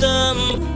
them.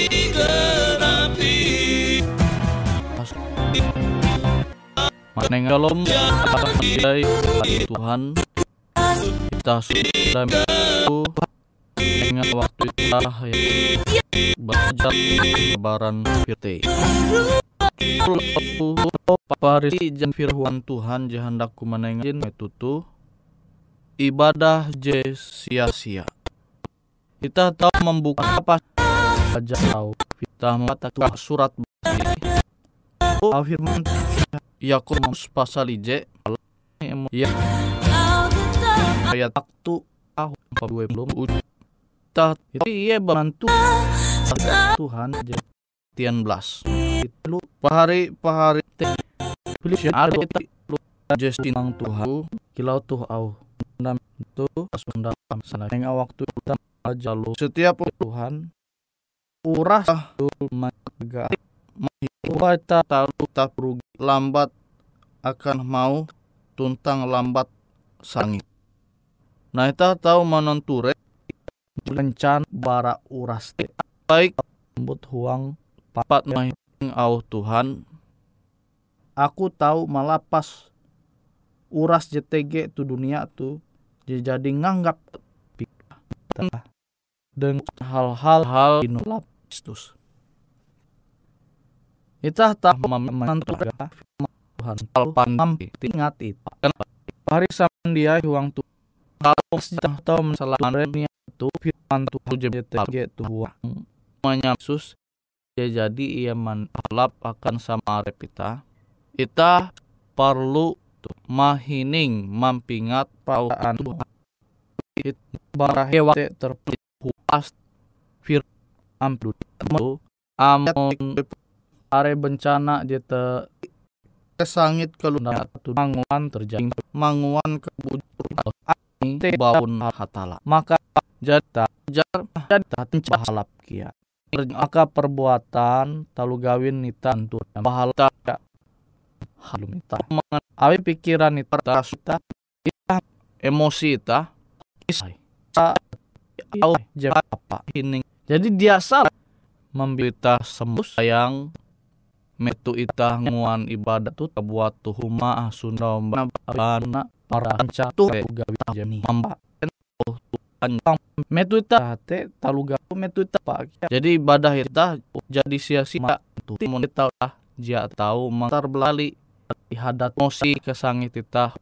digenapi Maneng dalam Tuhan kita sudah minggu dengan waktu kita belajar lebaran firte. Parisi jan firman Tuhan jahandaku menengin metutu ibadah je sia-sia kita tahu membuka apa aja tahu kita membaca surat Oh, firman Yakobus pasal IJ ya. Ayat waktu tahun 20 Tah itu iya bantu Tuhan. Tian belas. Itu pahari pahari pilih ada lu Justin Tuhan. Kilau tuh au. Nam itu. Sunda sana. Yang waktu kita aja lu. Setiap Tuhan uras maga kita tahu tak rugi. Lambat akan mau tuntang lambat sangit. Nah kita tahu menenture rencan bara uras baik lembut huang papat mahing au Tuhan. Aku tahu malapas uras JTG tu dunia tu jadi nganggap dengan hal-hal hal inulap Kristus. Itah tak menentu Tuhan Talpan ingat itu kan hari sama dia huang tu kalau sudah tahu masalah dunia itu firman Tuhan JTG Tuhan namanya Yesus ya jadi ia manlap akan sama repita ita perlu mahining mampingat pauan Tuhan. It barahewa terpuas fir amdu amon are bencana jeta kesangit keluna manguan terjadi. Manguan kebujur ini baun hatala. Maka jata jar jata halap kia. Maka perbuatan talu gawin nita antu pahala halum ita awi pikiran ita kita ita emosi ita isai au apa ini. Jadi dia salah. Membita sembuh sayang. Metu ita nguan ibadah tu buat tu huma sunda bana. Para anca tu gawi jami mamba. Panjang metu ita te taluga metu ita pak. Jadi ibadah ita jadi sia-sia. Tu timun ita lah dia tahu mantar belali hadat mosi kesangit ita.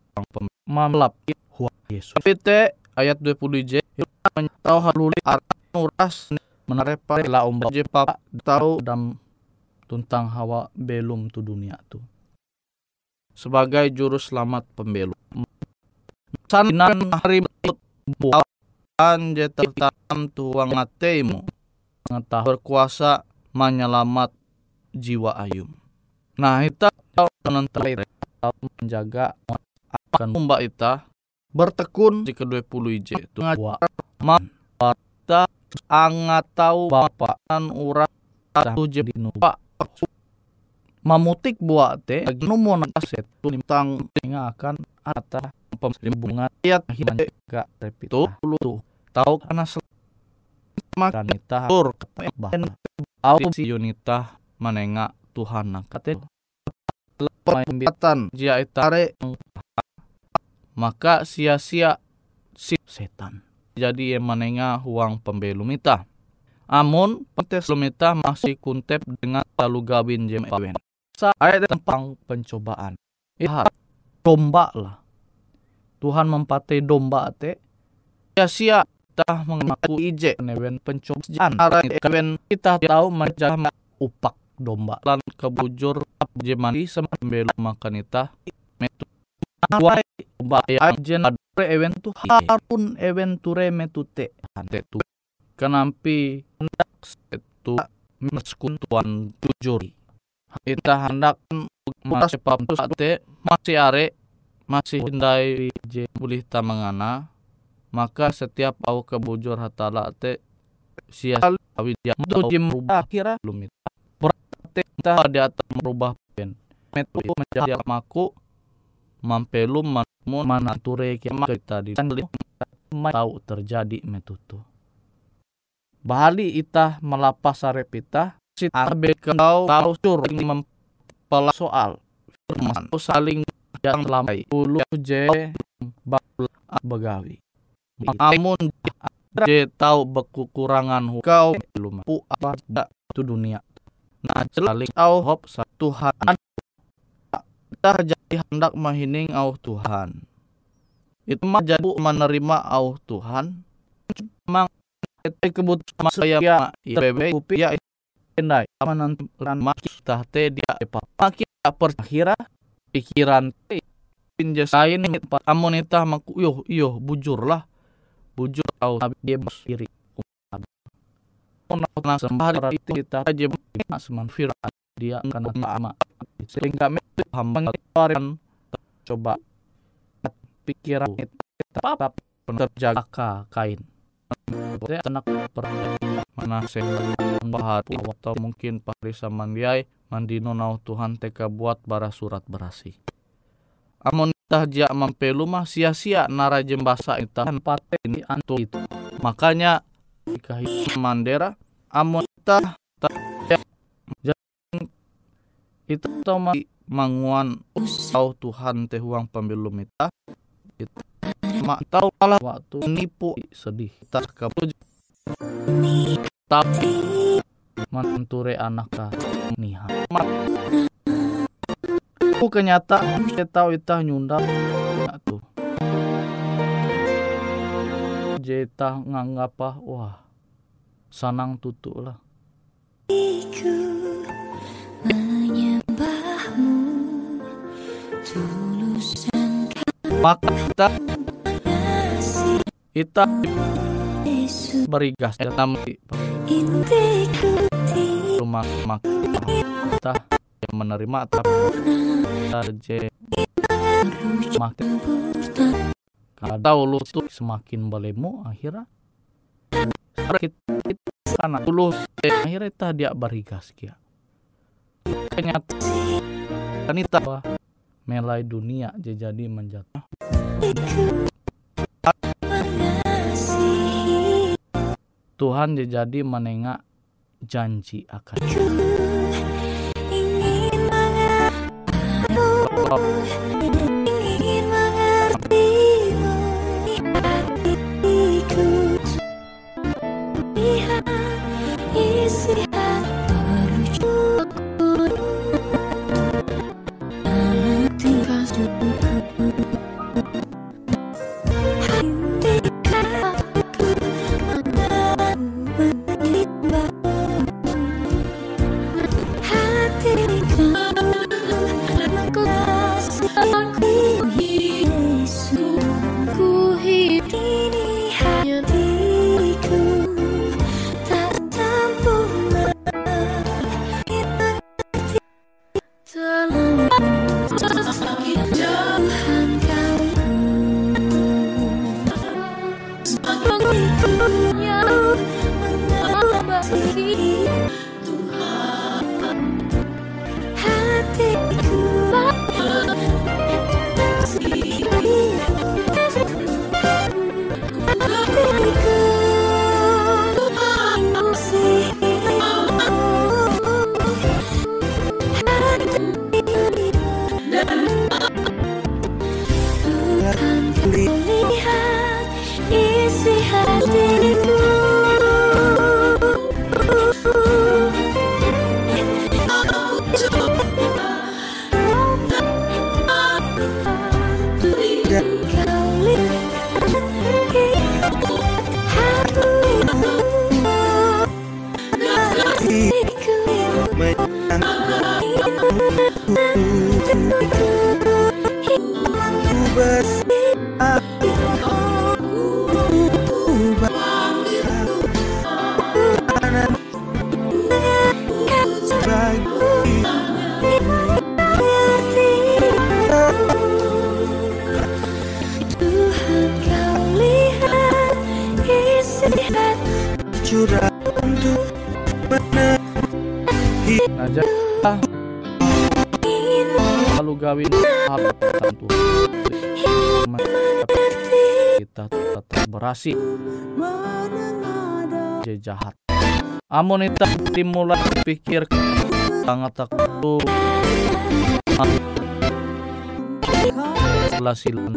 Mamlap huwa Yesus. Tapi te ayat 20 j tahu haluli uras menarepa la umba je papa tahu dam tuntang hawa belum tu dunia tu. Sebagai juru selamat pembelum sanan hari buat anje tetam tuang atemu ngentah berkuasa menyelamat jiwa ayum. Nah kita menentai menjaga akan umba ita. Bertekun di kedua puluh ije itu ngajwa man ta angat tahu bapak an urat satu jem pak mamutik buat teh lagi numu aset tentang akan ata pemlimbungan ayat hingga repito tuh tahu karena makan nita tur bahkan au si Yunita menengak Tuhan kate pembatan jia itare maka sia-sia si setan jadi yang menengah huang pembelum ita amun pentes lumita masih kuntep dengan talu gawin jem awen saya tentang pencobaan. Ihat domba lah. Tuhan mempatai domba te sia-sia kita mengaku ije newen pencobaan. Arah kewen kita tahu macam upak domba. Lan kebujur jemani sembel makan ita metu Wai domba yang jen ewen tu harun ewen ture metute ante tu. Kenampi hendak itu meskun tuan jujur kita hendak masih pam tu sate masih are masih hindai je boleh tamangana maka setiap au kebujur hatala te sia awi dia. Tu jim rubah kira lumit berarti kita di atas merubah pen. Metu menjadi maku mampelum manmun manature kiamat kita di tahu terjadi metutu. Bahali itah melapas sarepita si abe kau tahu sur mempela soal. Firman saling yang lambai ulu je bakul begawi. Amun je tahu kekurangan kau belum pu apa tu dunia. Nah celik au hop satu Tuhan kita jadi hendak mahining au Tuhan. Itu mah jadi menerima au Tuhan. Memang itu kebutuhan saya ya bebe kupi ya endai manan mas tah teh dia epa makin tak percaya pikiran lain nih amun itah maku yo iyo bujur lah. Bujur tahu tapi dia sendiri. Ona sembah itu kita aja seman dia karena sama sehingga itu hamba kemarin coba pikiran kita apa terjaga kain. Saya per mana saya bahar atau mungkin parisa mandiai mandino nau Tuhan teka buat bara surat berasi. Amun tah ja mampelu mah sia-sia nara jembasa itu pate ini antu itu. Makanya jika mandera amun tah itu tau manguan tau Tuhan teh uang pembelum itu itu mak tahu malah waktu nipu. Sedih. Tak kapu tapi manture anak niha. Aku kenyata kita tahu itah nyunda. Tuh jeta nganggapa wah sanang tutu lah maka kita kita berigas dalam rumah maka kita menerima tapi saja makin kada ulu tuh semakin balemu akhirnya kita karena dulu akhirnya kita dia berigas kia. Ternyata kanita melai dunia jadi menjatuh. Tuhan jadi menengak janji akan. Naja kita tetap berhasil. Jahat. Amun kita dimulai pikir sangat takut. Lasilan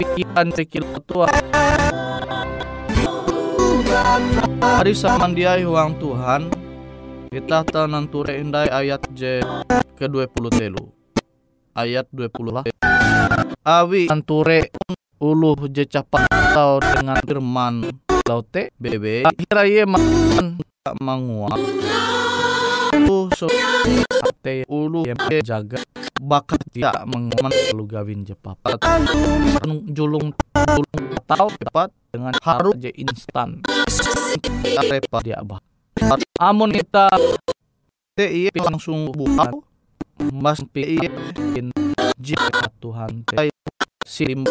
pikiran pikiran tua Hari samandiai huang Tuhan kita tenanture indai ayat J ke 20 telu ayat 20 lah. Awi anture uluh je capat tau dengan firman. Laute bebe kira ye man mangua ulu so ate ulu yang jaga. Bakat dia mengaman lu gawin je papat julung julung tahu cepat dengan haru je instan. Repa dia bah. Amun kita te iya langsung buka mas pi in jika Tuhan te sim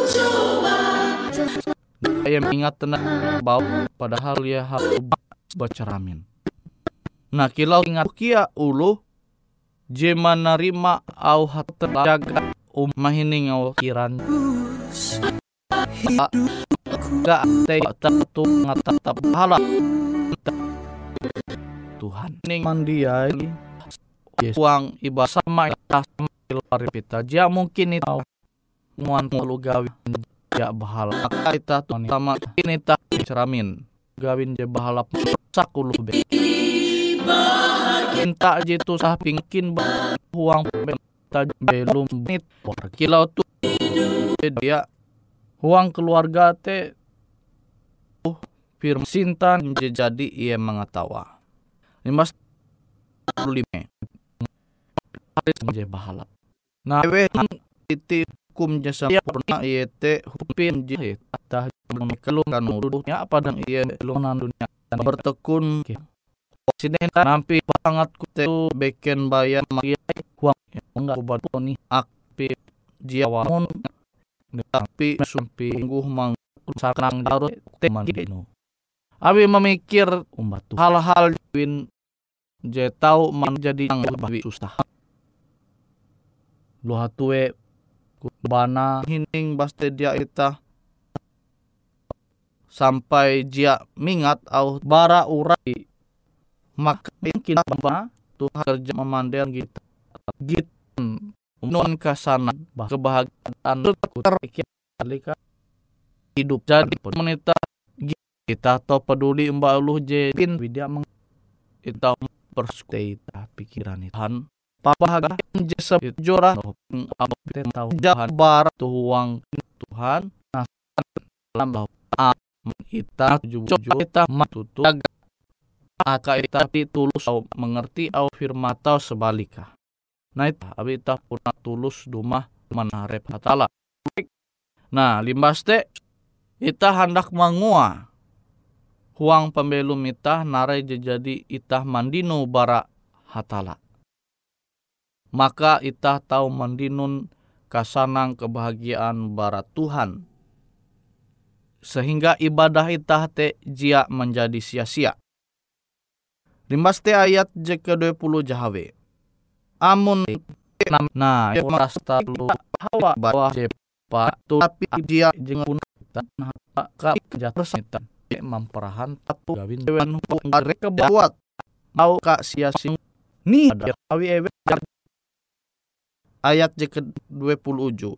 ayam ingat tenang bau padahal ya harus bacaramin nah kilau ingat kia ulu jema narima au hat terjaga um mahining au kiran gak te tentu ngatatap halal Tuhan ning mandiai Yesus uang iba sama ita sama luar kita. Ja mungkin ita muan mulu gawin ja bahala. Maka ita sama ini ita ceramin gawin ja bahala sakuluh be. Minta jitu sah pingkin uang benta belum nit kilau tu dia. Uang keluarga te uh, firman sintan jadi ia mengetawa. 55 hari je bahala. Na we iti hukum jasa purna iete hupin jahe tah mekelung kan apa padang iye lunan dunia. Dan bertekun. Sini nampi banget ku teu beken bayan makiai iya. huang ya, enggak ubat poni akpi jiawamun tapi nah, sumpi ungguh mang sakrang darut teman dino. Abi memikir umat hal-hal win. Je tau man jadi yang lebih susah. Lu hatue bana hining baste dia ita. Sampai dia mingat au bara urai. Maka mungkin bapa Tuhan kerja memandang gitu gitu non kasana bah. Kebahagiaan terpikir hidup jadi menita kita to peduli mbak lu je pin widya meng kita pikiran itu han papa jasa jora apa tahu jahan bar tuang Tuhan. Nah dalam bahwa kita tujuh kita matutu. Aka kita tulus mengerti au firman tau sebalikah. Nah itu abi kita pernah tulus dumah manarep hatala nah limbas te kita hendak mangua. Huang pembelum itah narai jadi itah mandino bara hatala. Maka itah tahu mandinun kasanang kebahagiaan bara Tuhan. Sehingga ibadah itah te jia menjadi sia-sia. Limbas te ayat je ke-20 jahawe. Amun nah rasta lu hawa bawah je patu tapi dia jengun tanah ka jatuh memperahan tatu gawin dewan mereka buat mau kak sia sing ni ada awi ewe ayat je ke 27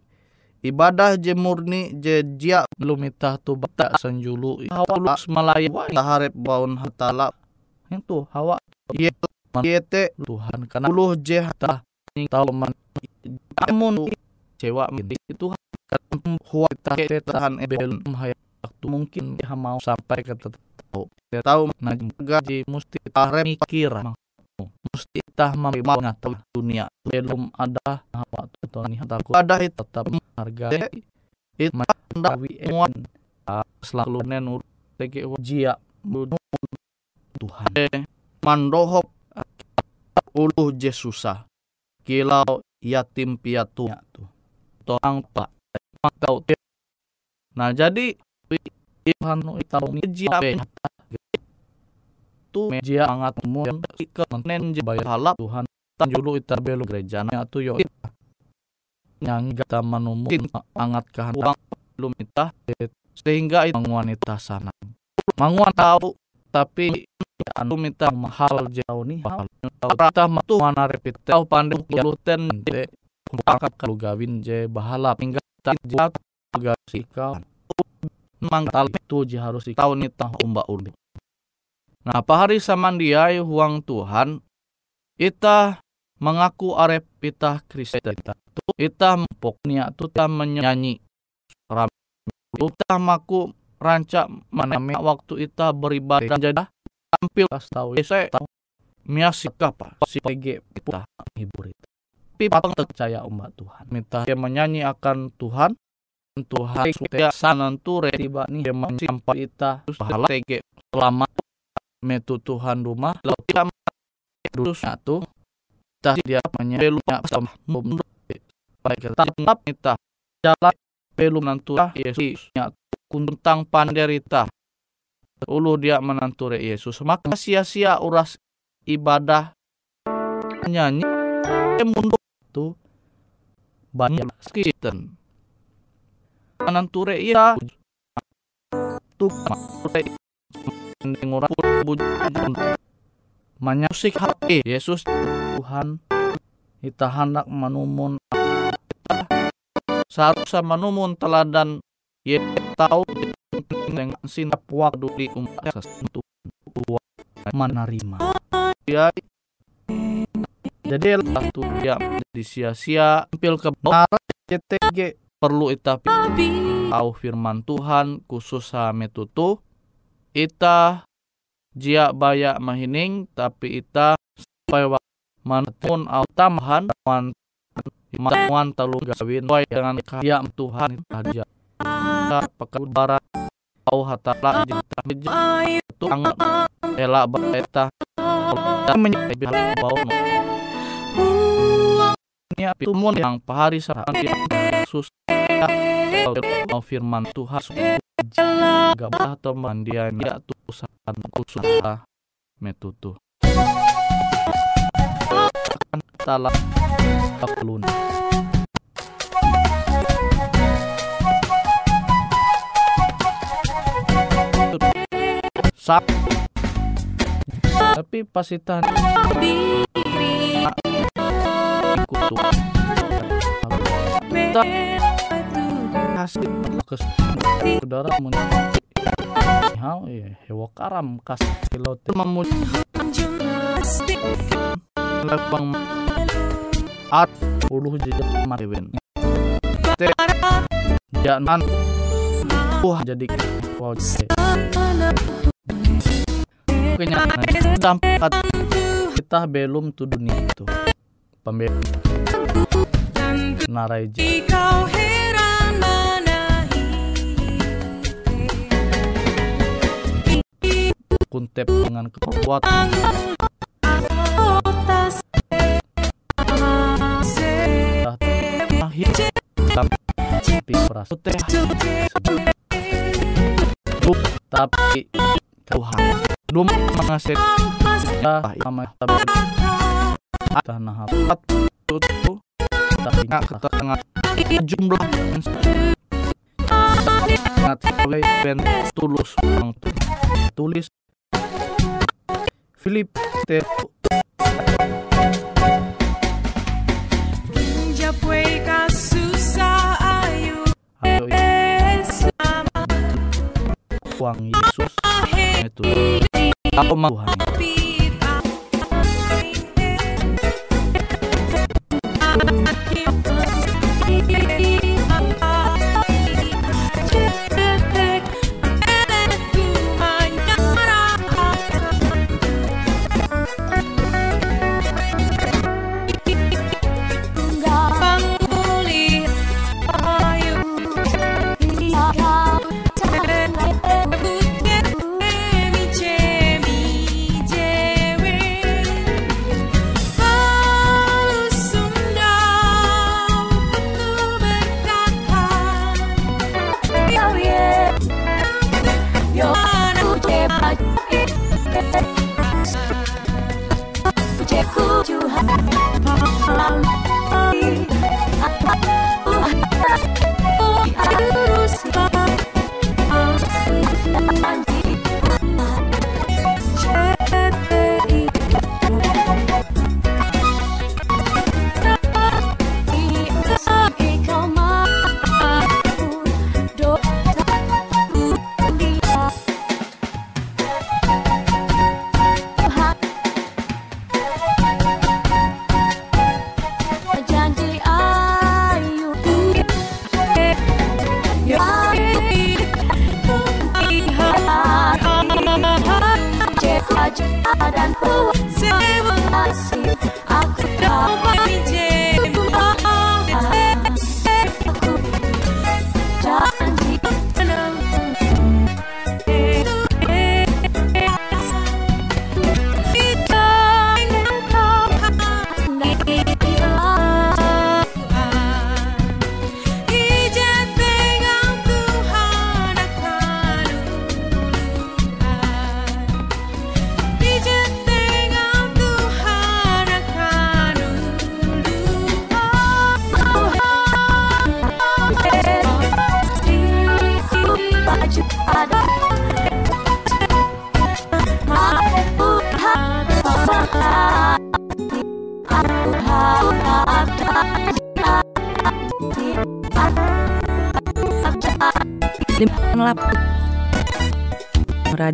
ibadah je murni je jia belum itah tu bata sanjulu. Hawalus malaya taharep baun hatala itu hawa. Ye yete Tuhan karena puluh je hata tahu man. Amun cewa itu huwa tahan ebel hayat waktu. Mungkin dia mau sampai ke tahu tahu nah gaji mesti tahu mikir mesti tah membawa tahu dunia belum ada apa tuh nih takut ada itu tetap harga itu mendawi emuan selalu nenur tege jia Tuhan mandohop uluh je susah kilau yatim piatu tuh torang pak tahu nah jadi Tuhan tahu meja tu meja angat mu yang ke menen je bayar halap Tuhan tanjulu ita belu gereja na tu yo yang gata mungkin angat kahan uang belum ita sehingga itu wanita sana. Manguan tahu tapi anu minta mahal jauh nih. Rata matu mana repit tahu pandang luten de pangkat kalau gawin je bahala. Hingga tak sikau Mang tal itu harus tahu nih tah umba urbi. Nah, pahari samandiai huang Tuhan, ita mengaku arep ita Kristen. Ita poknya tuta menyanyi. Ita maku rancak mana waktu ita beribadah jadi tampil tahu saya tahu miasik apa si PG kita hibur itu tapi patang percaya umat Tuhan minta dia menyanyi akan Tuhan Tuhan supaya sananture tiba nih yang sampai kita pahala TG selama metu Tuhan rumah lalu tidak terusnya tuh tah dia menyebelunya sama mundur baik kita tetap kita. Jalan belum nantura Yesus. Kuntang panderita. Ulu dia menanture Yesus. Maka sia-sia uras ibadah. Nyanyi. Mundur. Tuh banyak skiten menanture iya tuh mendengar Manyusik hati Yesus Tuhan kita hendak menumun seharusnya menumun teladan ye tahu dengan sinap waktu di umat sesentuh menerima. Ya jadi lah tuh dia menjadi sia-sia tampil kebenaran CTG perlu ita tahu firman Tuhan khusus metutu ita jia baya mahining tapi ita sampai mana pun au tambahan man man telu gawin dengan kaya Tuhan aja. Pekan barat au hatala jita itu angat ela baeta menyebut bau ini itu mun yang pahari sarang Yesus. Mau firman Tuhan. Gak atau mandian. Ya tuh usaha metutu akan salah kelun Sap. Tapi pasitan kutu kasih ke saudara menjadi hal ya hewa karam kas pilot memuji lebang at puluh jejak mariwen te jangan. Wah jadi wow kenyataan dampak kita belum tuh dunia itu. Pembel narai kuntep dengan kekuatan tapi perasa tapi Tuhan belum mengasih sama tanah hapat itu tapi nggak ketengah jumlah sangat oleh ben tulus tulis Philip T. Ayo uang Yesus itu aku mau Tuhan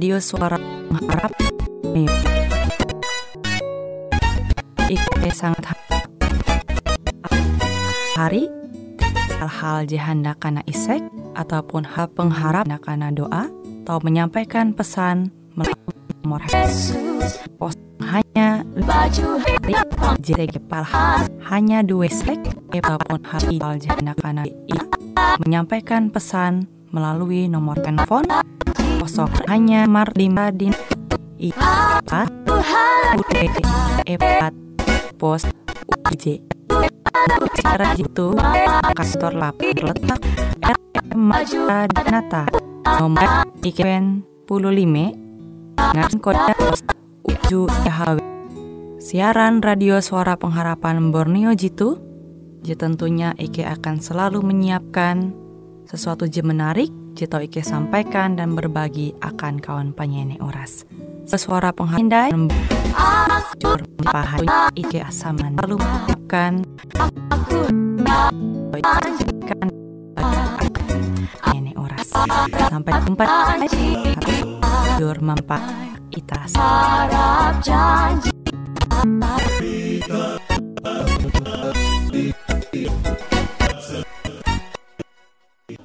Radio Suara Mengharap nih. Ike sangat ha- hari hal-hal jihanda kana isek ataupun hal pengharap kana doa atau menyampaikan pesan melalui nomor pos hanya JG Palha hanya dua sek ataupun hal jihanda kana i menyampaikan pesan melalui nomor telepon kosong hanya Mardima din i empat empat pos UJ cara itu kantor lapor letak Mata Danata nomor iken puluh lima kode pos uju Yahweh siaran radio suara pengharapan Borneo Jitu tentunya Ike akan selalu menyiapkan sesuatu je menarik Jito Ike sampaikan dan berbagi akan kawan penyanyi oras. Sesuara penghindai Jur pahan Ike asaman. Lalu menyiapkan Kan penyanyi oras. Sampai jumpa Jur mampak Itas harap janji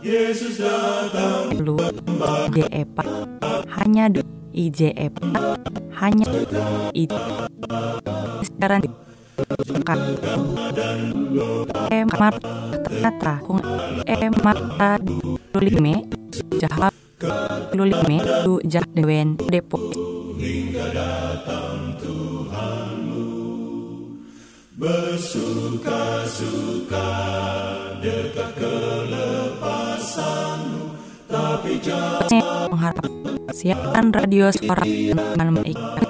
Lu DEPA Hanya du IJEPA Hanya I Sekarang kan Emar Ternyata Kung Emar Lulime Jahab Lulime Du Jah Dewen Depo mengharap siaran radio suara dengan mengikat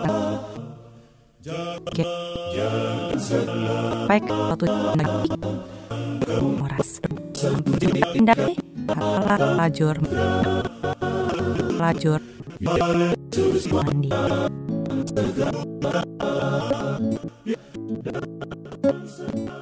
baik satu lagi moras hindari katalah lajur lajur mandi Awesome.